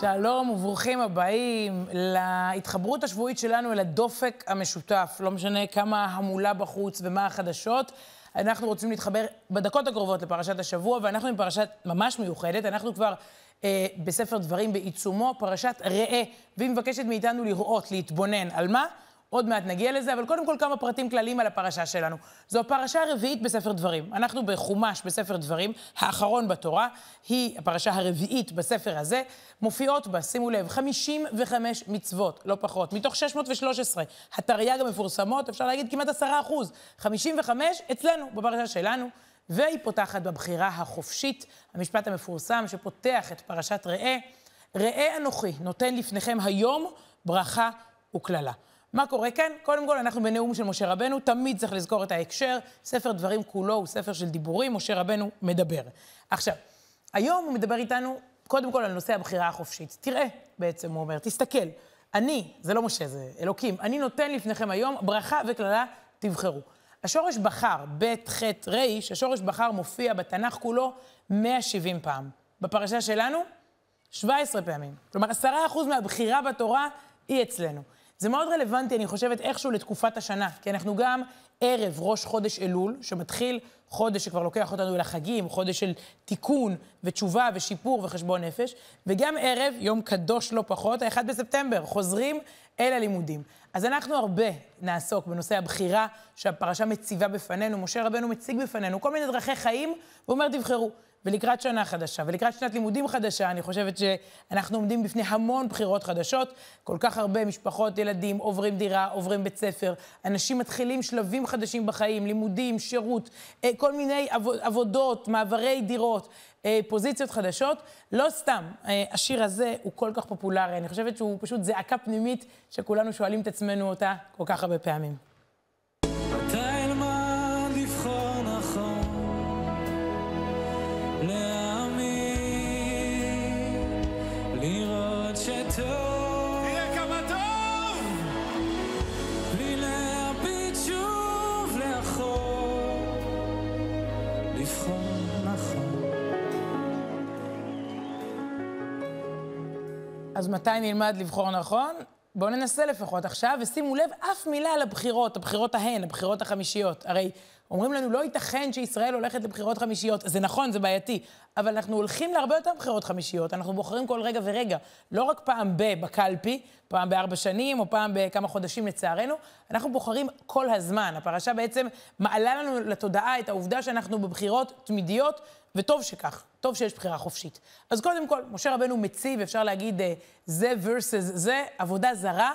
שלום וברוכים הבאים להתחברות השבועית שלנו אל הדופק המשותף. לא משנה כמה המולה בחוץ ומה החדשות. אנחנו רוצים להתחבר בדקות הקרובות לפרשת השבוע, ואנחנו עם פרשת ממש מיוחדת. אנחנו כבר אה, בספר דברים בעיצומו, פרשת ראה, והיא מבקשת מאיתנו לראות, להתבונן. על מה? עוד מעט נגיע לזה, אבל קודם כל כמה פרטים כלליים על הפרשה שלנו. זו הפרשה הרביעית בספר דברים. אנחנו בחומש בספר דברים, האחרון בתורה, היא הפרשה הרביעית בספר הזה. מופיעות בה, שימו לב, 55 מצוות, לא פחות, מתוך 613. התרי"ג המפורסמות, אפשר להגיד כמעט 10 אחוז. 55 אצלנו, בפרשה שלנו. והיא פותחת בבחירה החופשית, המשפט המפורסם שפותח את פרשת ראה. ראה אנוכי, נותן לפניכם היום ברכה וקללה. מה קורה כאן? קודם כל, אנחנו בנאום של משה רבנו, תמיד צריך לזכור את ההקשר. ספר דברים כולו הוא ספר של דיבורים, משה רבנו מדבר. עכשיו, היום הוא מדבר איתנו, קודם כל, על נושא הבחירה החופשית. תראה, בעצם, הוא אומר, תסתכל. אני, זה לא משה, זה אלוקים, אני נותן לפניכם היום ברכה וקללה, תבחרו. השורש בחר, ב', ח', ר', השורש בחר מופיע בתנ"ך כולו 170 פעם. בפרשה שלנו, 17 פעמים. כלומר, 10% מהבחירה בתורה היא אצלנו. זה מאוד רלוונטי, אני חושבת, איכשהו לתקופת השנה, כי אנחנו גם ערב ראש חודש אלול, שמתחיל חודש שכבר לוקח אותנו אל החגים, חודש של תיקון ותשובה ושיפור וחשבון נפש, וגם ערב, יום קדוש לא פחות, ה-1 בספטמבר, חוזרים אל הלימודים. אז אנחנו הרבה נעסוק בנושא הבחירה שהפרשה מציבה בפנינו. משה רבנו מציג בפנינו כל מיני דרכי חיים, והוא אומר, תבחרו. ולקראת שנה חדשה, ולקראת שנת לימודים חדשה, אני חושבת שאנחנו עומדים בפני המון בחירות חדשות. כל כך הרבה משפחות, ילדים, עוברים דירה, עוברים בית ספר. אנשים מתחילים שלבים חדשים בחיים, לימודים, שירות, אה, כל מיני עבודות, מעברי דירות, אה, פוזיציות חדשות. לא סתם, אה, השיר הזה הוא כל כך פופולרי. אני חושבת שהוא פשוט זעקה פנימית שכולנו שואלים את עצמנו אותה כל כך הרבה פעמים. אז מתי נלמד לבחור נכון? בואו ננסה לפחות עכשיו, ושימו לב, אף מילה על הבחירות, הבחירות ההן, הבחירות החמישיות. הרי אומרים לנו, לא ייתכן שישראל הולכת לבחירות חמישיות. זה נכון, זה בעייתי, אבל אנחנו הולכים להרבה יותר בחירות חמישיות, אנחנו בוחרים כל רגע ורגע. לא רק פעם ב- בקלפי, פעם בארבע שנים, או פעם בכמה חודשים לצערנו, אנחנו בוחרים כל הזמן. הפרשה בעצם מעלה לנו לתודעה את העובדה שאנחנו בבחירות תמידיות, וטוב שכך, טוב שיש בחירה חופשית. אז קודם כל, משה רבנו מציב, אפשר להגיד, אה, זה versus זה, עבודה זרה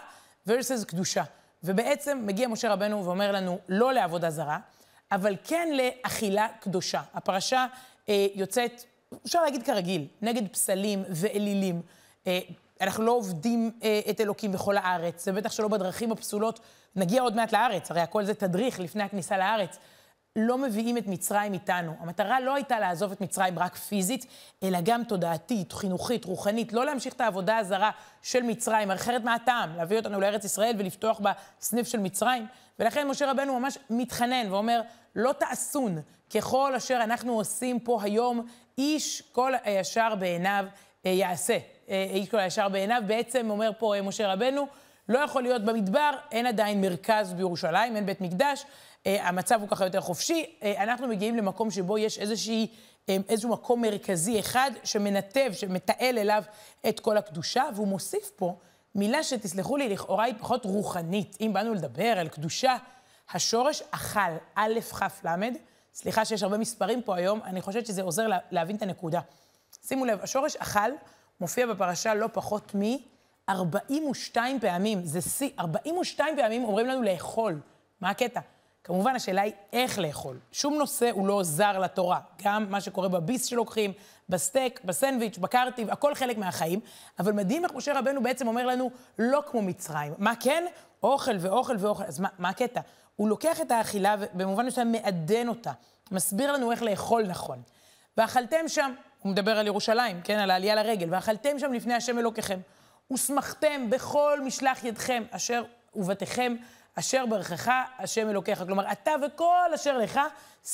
versus קדושה. ובעצם מגיע משה רבנו ואומר לנו, לא לעבודה זרה, אבל כן לאכילה קדושה. הפרשה אה, יוצאת, אפשר להגיד כרגיל, נגד פסלים ואלילים. אה, אנחנו לא עובדים אה, את אלוקים בכל הארץ, ובטח שלא בדרכים הפסולות. נגיע עוד מעט לארץ, הרי הכל זה תדריך לפני הכניסה לארץ. לא מביאים את מצרים איתנו. המטרה לא הייתה לעזוב את מצרים רק פיזית, אלא גם תודעתית, חינוכית, רוחנית. לא להמשיך את העבודה הזרה של מצרים, אחרת מה הטעם? להביא אותנו לארץ ישראל ולפתוח בה סניף של מצרים? ולכן משה רבנו ממש מתחנן ואומר, לא תעשון ככל אשר אנחנו עושים פה היום, איש כל הישר בעיניו אה, יעשה. אה, איש כל הישר בעיניו, בעצם אומר פה אה, משה רבנו, לא יכול להיות במדבר, אין עדיין מרכז בירושלים, אין בית מקדש, המצב הוא ככה יותר חופשי. אנחנו מגיעים למקום שבו יש איזושהי, איזשהו מקום מרכזי אחד שמנתב, שמתעל אליו את כל הקדושה, והוא מוסיף פה מילה שתסלחו לי, לכאורה היא פחות רוחנית. אם באנו לדבר על קדושה, השורש אכל, א', כ', ל', סליחה שיש הרבה מספרים פה היום, אני חושבת שזה עוזר לה, להבין את הנקודה. שימו לב, השורש אכל מופיע בפרשה לא פחות מ-42 פעמים. זה שיא, 42 פעמים אומרים לנו לאכול. מה הקטע? כמובן, השאלה היא איך לאכול. שום נושא הוא לא זר לתורה. גם מה שקורה בביס שלוקחים, בסטייק, בסנדוויץ', בקרטיב, הכל חלק מהחיים. אבל מדהים איך משה רבנו בעצם אומר לנו, לא כמו מצרים. מה כן? אוכל ואוכל ואוכל. אז מה, מה הקטע? הוא לוקח את האכילה ובמובן מסוים מעדן אותה. מסביר לנו איך לאכול נכון. ואכלתם שם, הוא מדבר על ירושלים, כן, על העלייה לרגל, ואכלתם שם לפני השם אלוקיכם. ושמחתם בכל משלח ידכם, אשר ובתיכם, אשר ברכך השם אלוקיך. כלומר, אתה וכל אשר לך,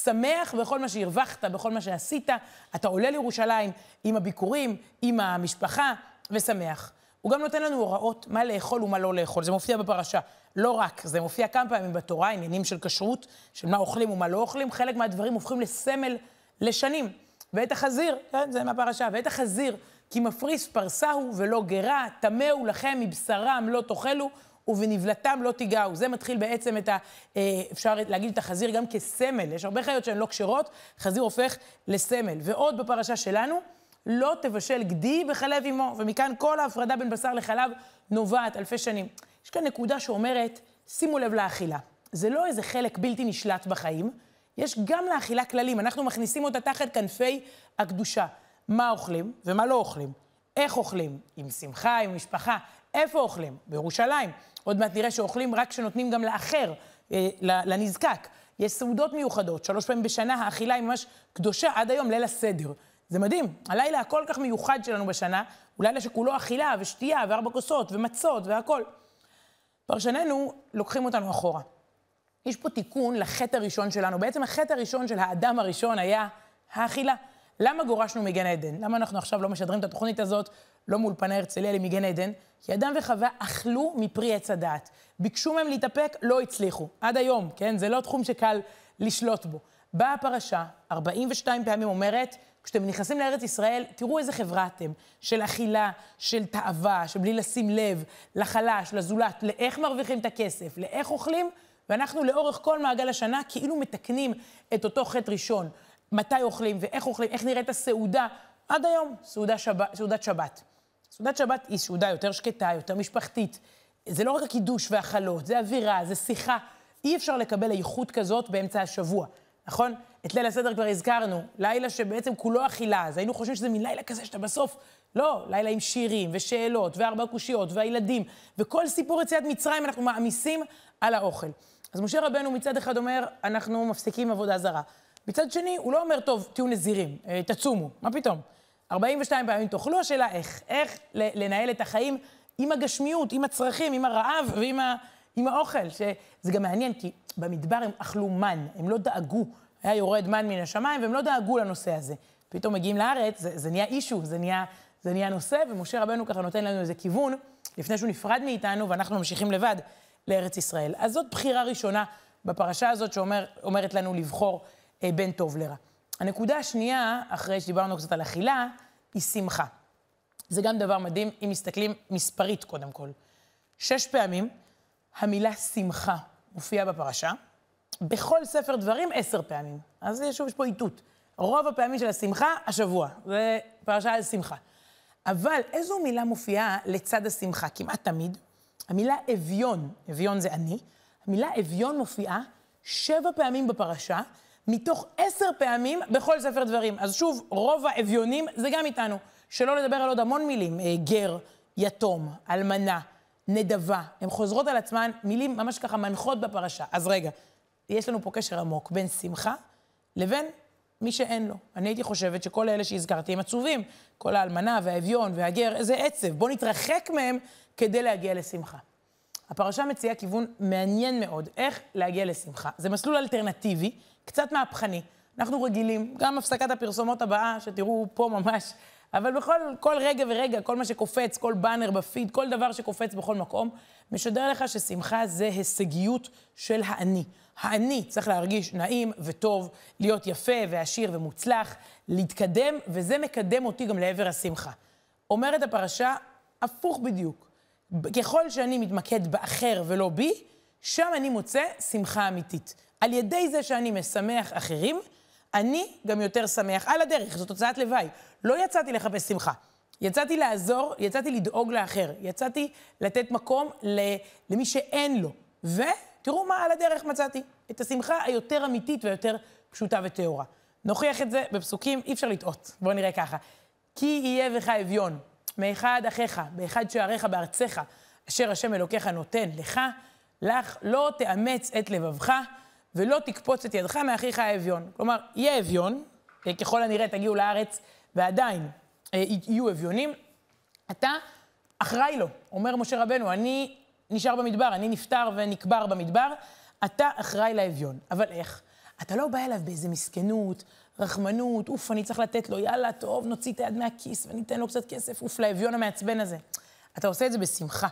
שמח בכל מה שהרווחת, בכל מה שעשית. אתה עולה לירושלים עם הביקורים, עם המשפחה, ושמח. הוא גם נותן לנו הוראות מה לאכול ומה לא לאכול, זה מופיע בפרשה. לא רק, זה מופיע כמה פעמים בתורה, עניינים של כשרות, של מה אוכלים ומה לא אוכלים, חלק מהדברים הופכים לסמל לשנים. ואת החזיר, כן, זה מהפרשה, ואת החזיר, כי מפריס פרסה הוא ולא גרה, טמא הוא לכם, מבשרם לא תאכלו, ובנבלתם לא תיגעו. זה מתחיל בעצם את ה... אה, אפשר להגיד את החזיר גם כסמל. יש הרבה חיות שהן לא כשרות, חזיר הופך לסמל. ועוד בפרשה שלנו, לא תבשל גדי בחלב אמו, ומכאן כל ההפרדה בין בשר לחלב נובעת אלפי שנים. יש כאן נקודה שאומרת, שימו לב לאכילה. זה לא איזה חלק בלתי נשלט בחיים, יש גם לאכילה כללים. אנחנו מכניסים אותה תחת כנפי הקדושה. מה אוכלים ומה לא אוכלים. איך אוכלים? עם שמחה, עם משפחה. איפה אוכלים? בירושלים. עוד מעט נראה שאוכלים רק כשנותנים גם לאחר, אה, לנזקק. יש סעודות מיוחדות, שלוש פעמים בשנה האכילה היא ממש קדושה עד היום, ליל הסדר. זה מדהים. הלילה הכל כך מיוחד שלנו בשנה, הוא לילה שכולו אכילה ושתייה וארבע כוסות ומצות והכול. פרשנינו לוקחים אותנו אחורה. יש פה תיקון לחטא הראשון שלנו. בעצם החטא הראשון של האדם הראשון היה האכילה. למה גורשנו מגן עדן? למה אנחנו עכשיו לא משדרים את התוכנית הזאת, לא מול פני הרצליה, אלא מגן עדן? כי אדם וחווה אכלו מפרי עץ הדעת. ביקשו מהם להתאפק, לא הצליחו. עד היום, כן? זה לא תחום שקל לשלוט בו. באה הפרשה, 42 פעמים אומרת, כשאתם נכנסים לארץ ישראל, תראו איזה חברה אתם, של אכילה, של תאווה, של בלי לשים לב, לחלש, לזולת, לאיך מרוויחים את הכסף, לאיך אוכלים, ואנחנו לאורך כל מעגל השנה כאילו מתקנים את אותו חטא ראשון. מתי אוכלים ואיך אוכלים, איך נראית הסעודה, עד היום, סעודה שבת, סעודת שבת. סעודת שבת היא סעודה יותר שקטה, יותר משפחתית. זה לא רק הקידוש והחלות, זה אווירה, זה שיחה. אי אפשר לקבל איכות כזאת באמצע השבוע, נכון? את ליל הסדר כבר הזכרנו, לילה שבעצם כולו אכילה, אז היינו חושבים שזה מין לילה כזה שאתה בסוף, לא, לילה עם שירים ושאלות וארבע קושיות והילדים, וכל סיפור יציאת מצרים אנחנו מעמיסים על האוכל. אז משה רבנו מצד אחד אומר, אנחנו מפסיקים עבודה זרה. מצד שני, הוא לא אומר, טוב, תהיו נזירים, אה, תצומו, מה פתאום? 42 פעמים תאכלו, השאלה איך. איך לנהל את החיים עם הגשמיות, עם הצרכים, עם הרעב ועם ה, עם האוכל. שזה גם מעניין, כי במדבר הם אכלו מן, הם לא דאגו. היה יורד מן מן השמיים, והם לא דאגו לנושא הזה. פתאום מגיעים לארץ, זה, זה נהיה אישו, זה נהיה, זה נהיה נושא, ומשה רבנו ככה נותן לנו איזה כיוון, לפני שהוא נפרד מאיתנו, ואנחנו ממשיכים לבד לארץ ישראל. אז זאת בחירה ראשונה בפרשה הזאת שאומרת לנו לבחור בין טוב לרע. הנקודה השנייה, אחרי שדיברנו קצת על אכילה, היא שמחה. זה גם דבר מדהים, אם מסתכלים מספרית קודם כל. שש פעמים המילה שמחה מופיעה בפרשה, בכל ספר דברים עשר פעמים. אז שוב, יש פה איתות. רוב הפעמים של השמחה, השבוע. זה פרשה על שמחה. אבל איזו מילה מופיעה לצד השמחה? כמעט תמיד. המילה אביון, אביון זה אני, המילה אביון מופיעה שבע פעמים בפרשה, מתוך עשר פעמים בכל ספר דברים. אז שוב, רוב האביונים זה גם איתנו. שלא לדבר על עוד המון מילים, אה, גר, יתום, אלמנה, נדבה. הן חוזרות על עצמן, מילים ממש ככה מנחות בפרשה. אז רגע, יש לנו פה קשר עמוק בין שמחה לבין מי שאין לו. אני הייתי חושבת שכל אלה שהזכרתי הם עצובים. כל האלמנה והאביון והגר, איזה עצב. בואו נתרחק מהם כדי להגיע לשמחה. הפרשה מציעה כיוון מעניין מאוד, איך להגיע לשמחה. זה מסלול אלטרנטיבי, קצת מהפכני. אנחנו רגילים, גם הפסקת הפרסומות הבאה, שתראו פה ממש, אבל בכל כל רגע ורגע, כל מה שקופץ, כל באנר בפיד, כל דבר שקופץ בכל מקום, משדר לך ששמחה זה הישגיות של האני. האני צריך להרגיש נעים וטוב, להיות יפה ועשיר ומוצלח, להתקדם, וזה מקדם אותי גם לעבר השמחה. אומרת הפרשה, הפוך בדיוק. ככל שאני מתמקד באחר ולא בי, שם אני מוצא שמחה אמיתית. על ידי זה שאני משמח אחרים, אני גם יותר שמח על הדרך, זו תוצאת לוואי. לא יצאתי לחפש שמחה. יצאתי לעזור, יצאתי לדאוג לאחר, יצאתי לתת מקום למי שאין לו. ותראו מה על הדרך מצאתי. את השמחה היותר אמיתית והיותר פשוטה וטהורה. נוכיח את זה בפסוקים, אי אפשר לטעות. בואו נראה ככה. כי יהיה בך אביון, מאחד אחיך, באחד שעריך בארצך, אשר השם אלוקיך נותן לך, לך לא תאמץ את לבבך, ולא תקפוץ את ידך מאחיך האביון. כלומר, יהיה אביון, אה, ככל הנראה תגיעו לארץ ועדיין אה, יהיו אביונים, אתה אחראי לו. אומר משה רבנו, אני נשאר במדבר, אני נפטר ונקבר במדבר, אתה אחראי לאביון. אבל איך? אתה לא בא אליו באיזה מסכנות, רחמנות, אוף, אני צריך לתת לו, יאללה, טוב, נוציא את היד מהכיס וניתן לו קצת כסף, אוף, לאביון המעצבן הזה. אתה עושה את זה בשמחה.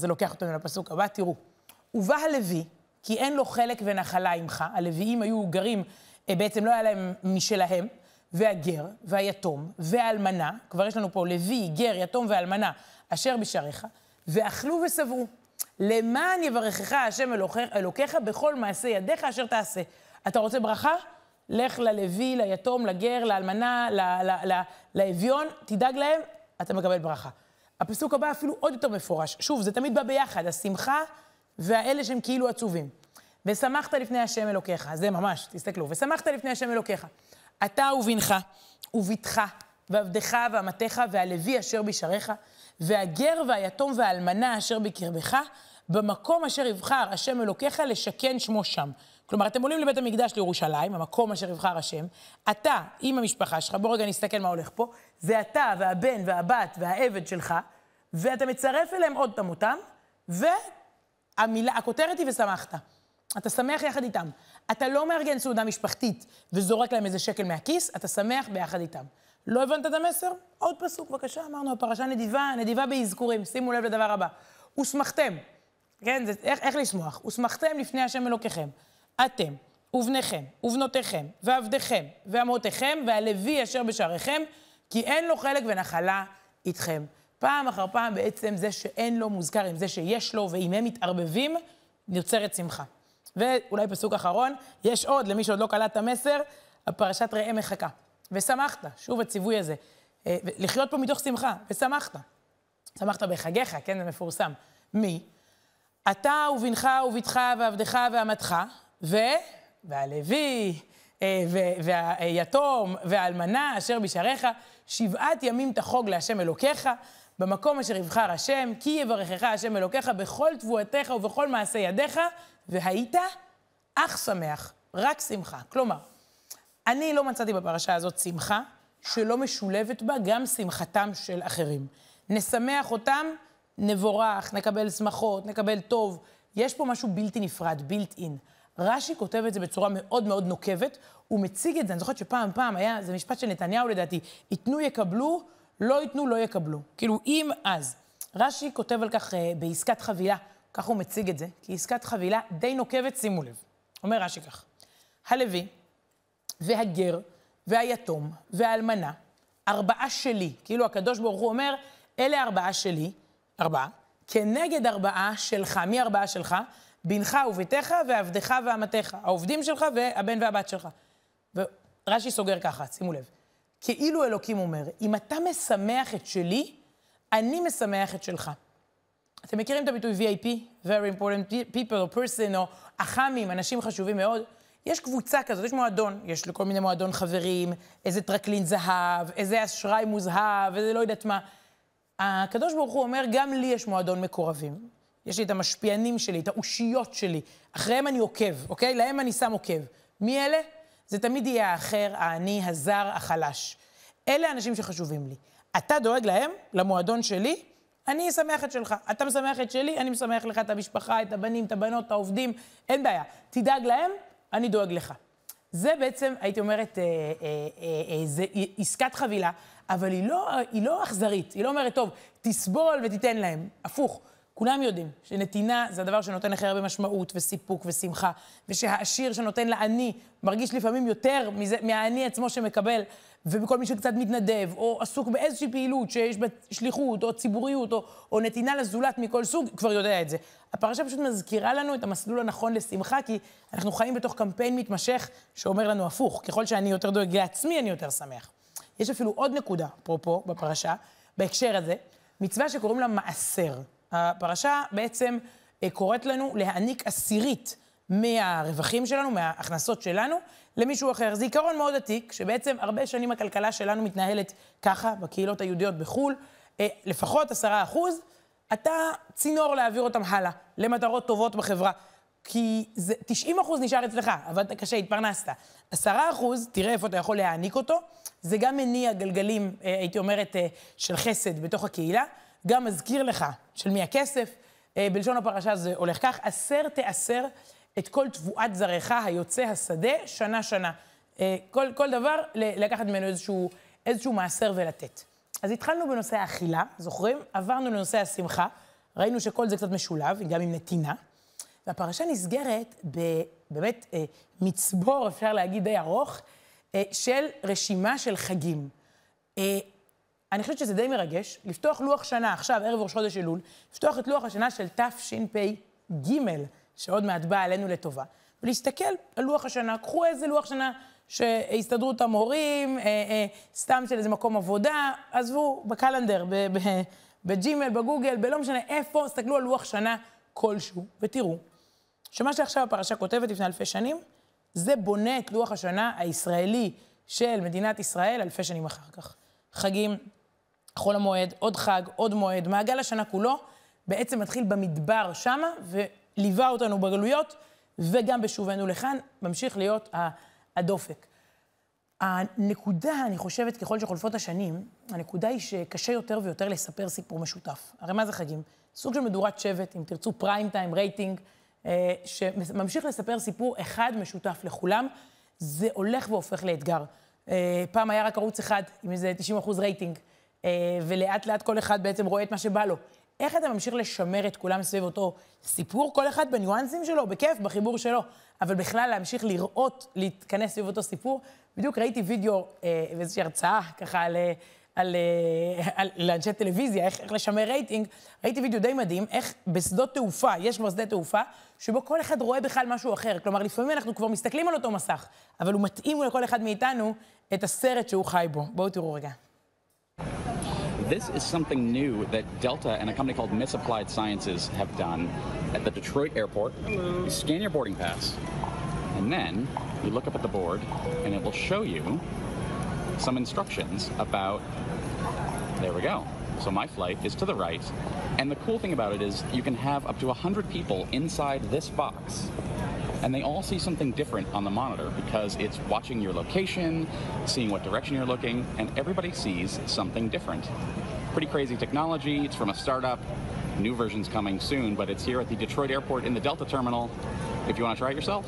וזה לוקח אותנו לפסוק הבא, תראו. ובא הלוי, כי אין לו חלק ונחלה עמך, הלוויים היו גרים, אה, בעצם לא היה להם משלהם, והגר, והיתום, והאלמנה, כבר יש לנו פה לוי, גר, יתום ואלמנה, אשר בשעריך, ואכלו ושבעו. למען יברכך השם אלוקיך בכל מעשה ידיך אשר תעשה. אתה רוצה ברכה? לך ללוי, ליתום, לגר, לאלמנה, לאביון, תדאג להם, אתה מקבל ברכה. הפסוק הבא אפילו עוד יותר מפורש. שוב, זה תמיד בא ביחד, השמחה והאלה שהם כאילו עצובים. ושמחת לפני השם אלוקיך, זה ממש, תסתכלו, ושמחת לפני השם אלוקיך. אתה ובנך, ובתך, ועבדך ואמתך, והלוי אשר בשעריך, והגר והיתום והאלמנה אשר בקרבך, במקום אשר יבחר השם אלוקיך לשכן שמו שם. כלומר, אתם עולים לבית המקדש לירושלים, המקום אשר יבחר השם, אתה עם המשפחה שלך, בוא רגע נסתכל מה הולך פה, זה אתה והבן והבת והעבד שלך, ואתה מצרף אליהם עוד תמותם, והכותרת היא ושמחת. אתה שמח יחד איתם. אתה לא מארגן סעודה משפחתית וזורק להם איזה שקל מהכיס, אתה שמח ביחד איתם. לא הבנת את המסר? עוד פסוק, בבקשה, אמרנו, הפרשה נדיבה, נדיבה באזכורים, שימו לב לדבר הבא. ושמחתם, כן, זה, איך, איך לשמוח? ושמחתם לפני השם אלוקיכם. אתם, ובניכם, ובנותיכם, ועבדיכם, ואמותיכם, והלוי אשר בשעריכם, כי אין לו חלק ונחלה איתכם. פעם אחר פעם בעצם זה שאין לו מוזכר עם זה שיש לו, ואם הם מתערבבים, נוצרת שמחה. ואולי פסוק אחרון, יש עוד, למי שעוד לא קלט את המסר, הפרשת ראה מחכה. ושמחת, שוב הציווי הזה, אה, לחיות פה מתוך שמחה, ושמחת. שמחת בחגיך, כן, זה מפורסם. מי? אתה ובנך ובתך ועבדך ואמתך, ו... והלוי, אה, והיתום והאלמנה אשר בשעריך, שבעת ימים תחוג להשם אלוקיך, במקום אשר יבחר השם, כי יברכך השם אלוקיך בכל תבואתך ובכל מעשה ידיך, והיית אך שמח, רק שמחה. כלומר, אני לא מצאתי בפרשה הזאת שמחה שלא משולבת בה גם שמחתם של אחרים. נשמח אותם, נבורך, נקבל שמחות, נקבל טוב. יש פה משהו בלתי נפרד, בילט אין. רש"י כותב את זה בצורה מאוד מאוד נוקבת, הוא מציג את זה, אני זוכרת שפעם, פעם היה, זה משפט של נתניהו לדעתי, ייתנו יקבלו, לא ייתנו לא יקבלו. כאילו, אם אז. רש"י כותב על כך uh, בעסקת חבילה, כך הוא מציג את זה, כי עסקת חבילה די נוקבת, שימו לב. אומר רש"י כך, הלוי והגר והיתום והאלמנה, ארבעה שלי, כאילו הקדוש ברוך הוא אומר, אלה ארבעה שלי, ארבעה, כנגד ארבעה שלך. מי ארבעה שלך? בנך וביתך ועבדך ואמתך, העובדים שלך והבן והבת שלך. ורש"י סוגר ככה, שימו לב. כאילו אלוקים אומר, אם אתה משמח את שלי, אני משמח את שלך. אתם מכירים את הביטוי VIP, Very Important People, או Person, או אח"מים, אנשים חשובים מאוד? יש קבוצה כזאת, יש מועדון, יש לכל מיני מועדון חברים, איזה טרקלין זהב, איזה אשראי מוזהב, איזה לא יודעת מה. הקדוש ברוך הוא אומר, גם לי יש מועדון מקורבים. יש לי את המשפיענים שלי, את האושיות שלי. אחריהם אני עוקב, אוקיי? להם אני שם עוקב. מי אלה? זה תמיד יהיה האחר, העני, הזר, החלש. אלה האנשים שחשובים לי. אתה דואג להם, למועדון שלי, אני אשמח את שלך. אתה משמח את שלי, אני משמח לך את המשפחה, את הבנים, את הבנות, את העובדים, אין בעיה. תדאג להם, אני דואג לך. זה בעצם, הייתי אומרת, אה, אה, אה, זה עסקת חבילה, אבל היא לא, היא לא אכזרית. היא לא אומרת, טוב, תסבול ותיתן להם. הפוך. כולם יודעים שנתינה זה הדבר שנותן הכי הרבה משמעות וסיפוק ושמחה, ושהעשיר שנותן לעני מרגיש לפעמים יותר מזה, מהעני עצמו שמקבל, וכל מי שקצת מתנדב, או עסוק באיזושהי פעילות שיש בה שליחות, או ציבוריות, או, או נתינה לזולת מכל סוג, כבר יודע את זה. הפרשה פשוט מזכירה לנו את המסלול הנכון לשמחה, כי אנחנו חיים בתוך קמפיין מתמשך שאומר לנו הפוך, ככל שאני יותר דואג לעצמי, אני יותר שמח. יש אפילו עוד נקודה, אפרופו, בפרשה, בהקשר הזה, מצווה שקוראים לה מעשר. הפרשה בעצם אה, קוראת לנו להעניק עשירית מהרווחים שלנו, מההכנסות שלנו, למישהו אחר. זה עיקרון מאוד עתיק, שבעצם הרבה שנים הכלכלה שלנו מתנהלת ככה, בקהילות היהודיות בחו"ל, אה, לפחות עשרה אחוז, אתה צינור להעביר אותם הלאה, למטרות טובות בחברה. כי זה, 90 אחוז נשאר אצלך, עבדת קשה, התפרנסת. 10 אחוז, תראה איפה אתה יכול להעניק אותו, זה גם מניע גלגלים, אה, הייתי אומרת, של חסד בתוך הקהילה. גם מזכיר לך של מי הכסף. אה, בלשון הפרשה זה הולך כך, עשר תעשר את כל תבואת זרעך היוצא השדה שנה-שנה. אה, כל, כל דבר, לקחת ממנו איזשהו, איזשהו מעשר ולתת. אז התחלנו בנושא האכילה, זוכרים? עברנו לנושא השמחה, ראינו שכל זה קצת משולב, גם עם נתינה. והפרשה נסגרת בבאמת אה, מצבור, אפשר להגיד, די ארוך, אה, של רשימה של חגים. אה, אני חושבת שזה די מרגש, לפתוח לוח שנה, עכשיו, ערב ראש חודש אלול, לפתוח את לוח השנה של תשפ"ג, שעוד מעט בא עלינו לטובה, ולהסתכל על לוח השנה. קחו איזה לוח שנה שהסתדרות המורים, אה, אה, סתם של איזה מקום עבודה, עזבו, בקלנדר, בג'ימל, בגוגל, בלא משנה איפה, תסתכלו על לוח שנה כלשהו, ותראו שמה שעכשיו הפרשה כותבת לפני אלפי שנים, זה בונה את לוח השנה הישראלי של מדינת ישראל אלפי שנים אחר כך. חגים, חול המועד, עוד חג, עוד מועד, מעגל השנה כולו, בעצם מתחיל במדבר שמה, וליווה אותנו בגלויות, וגם בשובנו לכאן, ממשיך להיות הדופק. הנקודה, אני חושבת, ככל שחולפות השנים, הנקודה היא שקשה יותר ויותר לספר סיפור משותף. הרי מה זה חגים? סוג של מדורת שבט, אם תרצו פריים טיים, רייטינג, אה, שממשיך לספר סיפור אחד משותף לכולם, זה הולך והופך לאתגר. אה, פעם היה רק ערוץ אחד עם איזה 90 אחוז רייטינג, ולאט לאט כל אחד בעצם רואה את מה שבא לו. איך אתה ממשיך לשמר את כולם סביב אותו סיפור, כל אחד בניואנסים שלו, בכיף, בחיבור שלו, אבל בכלל להמשיך לראות, להתכנס סביב אותו סיפור. בדיוק ראיתי וידאו ואיזושהי הרצאה ככה על... על, על, לאנשי טלוויזיה, איך, איך לשמר רייטינג, ראיתי וידאו די מדהים, איך בשדות תעופה, יש כבר שדה תעופה, שבו כל אחד רואה בכלל משהו אחר. כלומר, לפעמים אנחנו כבר מסתכלים על אותו מסך, אבל הוא מתאים לכל אחד מאיתנו את הסרט שהוא חי בו. בואו תראו רגע. This is something new that Delta and a company called Misapplied Sciences have done at the Detroit airport. Hello. You scan your boarding pass, and then you look up at the board, and it will show you some instructions about. There we go. So my flight is to the right. And the cool thing about it is you can have up to 100 people inside this box And they all see something different on the monitor because it's watching your location, seeing what direction you're looking, and everybody sees something different. Pretty crazy technology. It's from a startup. New version's coming soon, but it's here at the Detroit airport in the Delta terminal. If you want to try it yourself,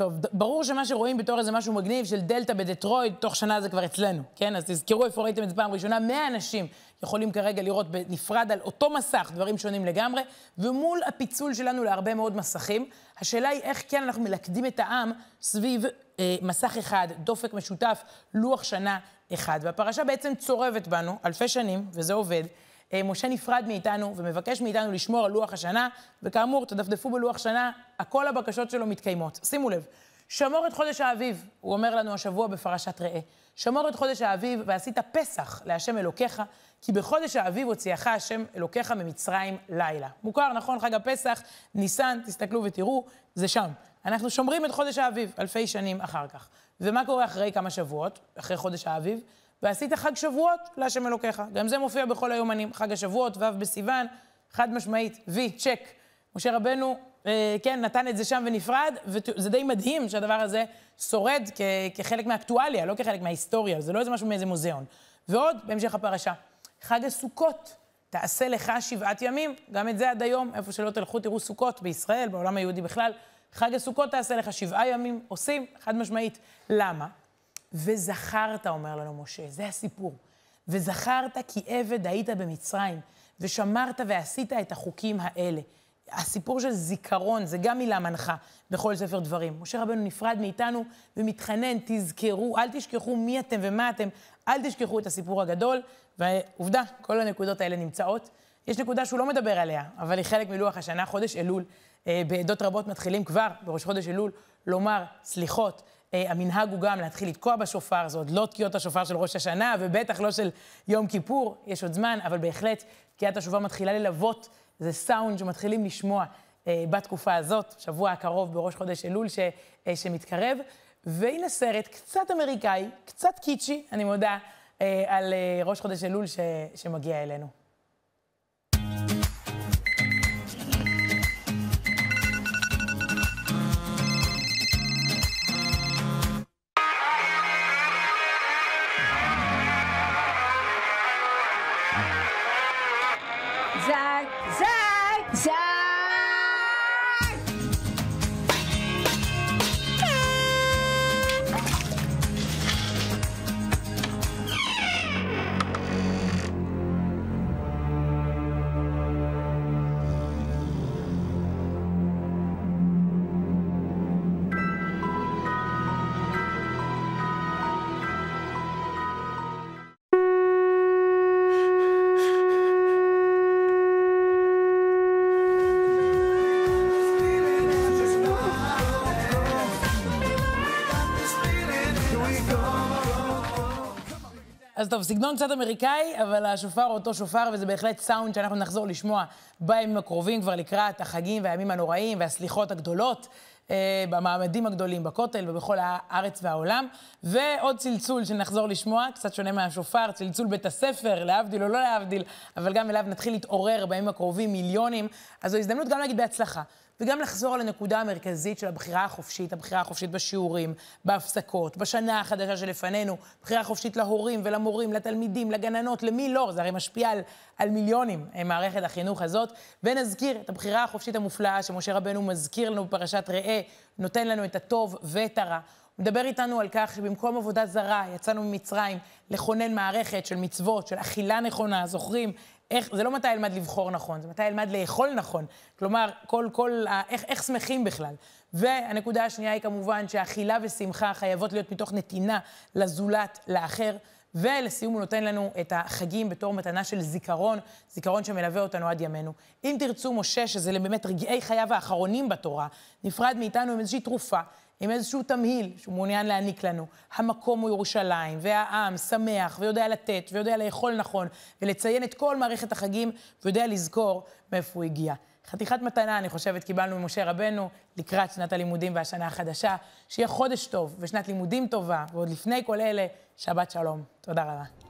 טוב, ברור שמה שרואים בתור איזה משהו מגניב של דלתא בדטרויד, תוך שנה זה כבר אצלנו, כן? אז תזכרו איפה ראיתם את זה פעם ראשונה. 100 אנשים יכולים כרגע לראות בנפרד על אותו מסך דברים שונים לגמרי, ומול הפיצול שלנו להרבה מאוד מסכים, השאלה היא איך כן אנחנו מלכדים את העם סביב אה, מסך אחד, דופק משותף, לוח שנה אחד. והפרשה בעצם צורבת בנו אלפי שנים, וזה עובד. אה, משה נפרד מאיתנו ומבקש מאיתנו לשמור על לוח השנה, וכאמור, תדפדפו בלוח שנה, הכל הבקשות שלו מתקיימות. שימו לב, שמור את חודש האביב, הוא אומר לנו השבוע בפרשת ראה. שמור את חודש האביב ועשית פסח להשם אלוקיך, כי בחודש האביב הוציאך השם אלוקיך ממצרים לילה. מוכר, נכון? חג הפסח, ניסן, תסתכלו ותראו, זה שם. אנחנו שומרים את חודש האביב אלפי שנים אחר כך. ומה קורה אחרי כמה שבועות, אחרי חודש האביב? ועשית חג שבועות להשם אלוקיך. גם זה מופיע בכל היומנים, חג השבועות, ו' בסיוון, חד משמעית, וי, צ'ק. משה רבנו, אה, כן, נתן את זה שם ונפרד, וזה די מדהים שהדבר הזה שורד כ- כחלק מהאקטואליה, לא כחלק מההיסטוריה, זה לא איזה משהו מאיזה מוזיאון. ועוד, בהמשך הפרשה, חג הסוכות, תעשה לך שבעת ימים, גם את זה עד היום, איפה שלא תלכו תראו סוכות, בישראל, בעולם היהודי בכלל, חג הסוכות תעשה לך שבעה ימים, עושים, חד משמעית. למה? וזכרת, אומר לנו משה, זה הסיפור. וזכרת כי עבד היית במצרים, ושמרת ועשית את החוקים האלה. הסיפור של זיכרון, זה גם מילה מנחה בכל ספר דברים. משה רבנו נפרד מאיתנו ומתחנן, תזכרו, אל תשכחו מי אתם ומה אתם, אל תשכחו את הסיפור הגדול. ועובדה, כל הנקודות האלה נמצאות. יש נקודה שהוא לא מדבר עליה, אבל היא חלק מלוח השנה, חודש אלול. אה, בעדות רבות מתחילים כבר, בראש חודש אלול, לומר סליחות, אה, המנהג הוא גם להתחיל לתקוע בשופר, זה עוד לא תקיעות השופר של ראש השנה, ובטח לא של יום כיפור, יש עוד זמן, אבל בהחלט תקיעת השופר מתחילה ללוות, זה סאונד שמתחילים לשמוע אה, בתקופה הזאת, שבוע הקרוב בראש חודש אלול ש, אה, שמתקרב. והנה סרט קצת אמריקאי, קצת קיצ'י, אני מודה, אה, על אה, ראש חודש אלול ש, שמגיע אלינו. אז טוב, סגנון קצת אמריקאי, אבל השופר הוא אותו שופר, וזה בהחלט סאונד שאנחנו נחזור לשמוע בימים הקרובים, כבר לקראת החגים והימים הנוראים והסליחות הגדולות. אה, במעמדים הגדולים בכותל ובכל הארץ והעולם. ועוד צלצול שנחזור לשמוע, קצת שונה מהשופר, צלצול בית הספר, להבדיל או לא להבדיל, אבל גם אליו נתחיל להתעורר בימים הקרובים מיליונים. אז זו הזדמנות גם להגיד בהצלחה. וגם לחזור על הנקודה המרכזית של הבחירה החופשית, הבחירה החופשית בשיעורים, בהפסקות, בשנה החדשה שלפנינו, בחירה חופשית להורים ולמורים, לתלמידים, לגננות, למי לא, זה הרי משפיע על, על מיליונים, אה, מערכת החינוך הזאת. ונזכיר את הבחירה החופשית המופלאה שמשה רבנו מזכיר לנו בפרשת ראה, נותן לנו את הטוב ואת הרע. הוא מדבר איתנו על כך שבמקום עבודה זרה, יצאנו ממצרים לכונן מערכת של מצוות, של אכילה נכונה, זוכרים? איך, זה לא מתי אלמד לבחור נכון, זה מתי אלמד לאכול נכון. כלומר, כל, כל, איך, איך שמחים בכלל. והנקודה השנייה היא כמובן שאכילה ושמחה חייבות להיות מתוך נתינה לזולת, לאחר. ולסיום הוא נותן לנו את החגים בתור מתנה של זיכרון, זיכרון שמלווה אותנו עד ימינו. אם תרצו, משה, שזה באמת רגעי חייו האחרונים בתורה, נפרד מאיתנו עם איזושהי תרופה, עם איזשהו תמהיל שהוא מעוניין להעניק לנו. המקום הוא ירושלים, והעם שמח, ויודע לתת, ויודע לאכול נכון, ולציין את כל מערכת החגים, ויודע לזכור מאיפה הוא הגיע. חתיכת מתנה, אני חושבת, קיבלנו ממשה רבנו לקראת שנת הלימודים והשנה החדשה. שיהיה חודש טוב ושנת לימודים טובה, ועוד לפני כל אלה, שבת שלום. תודה רבה.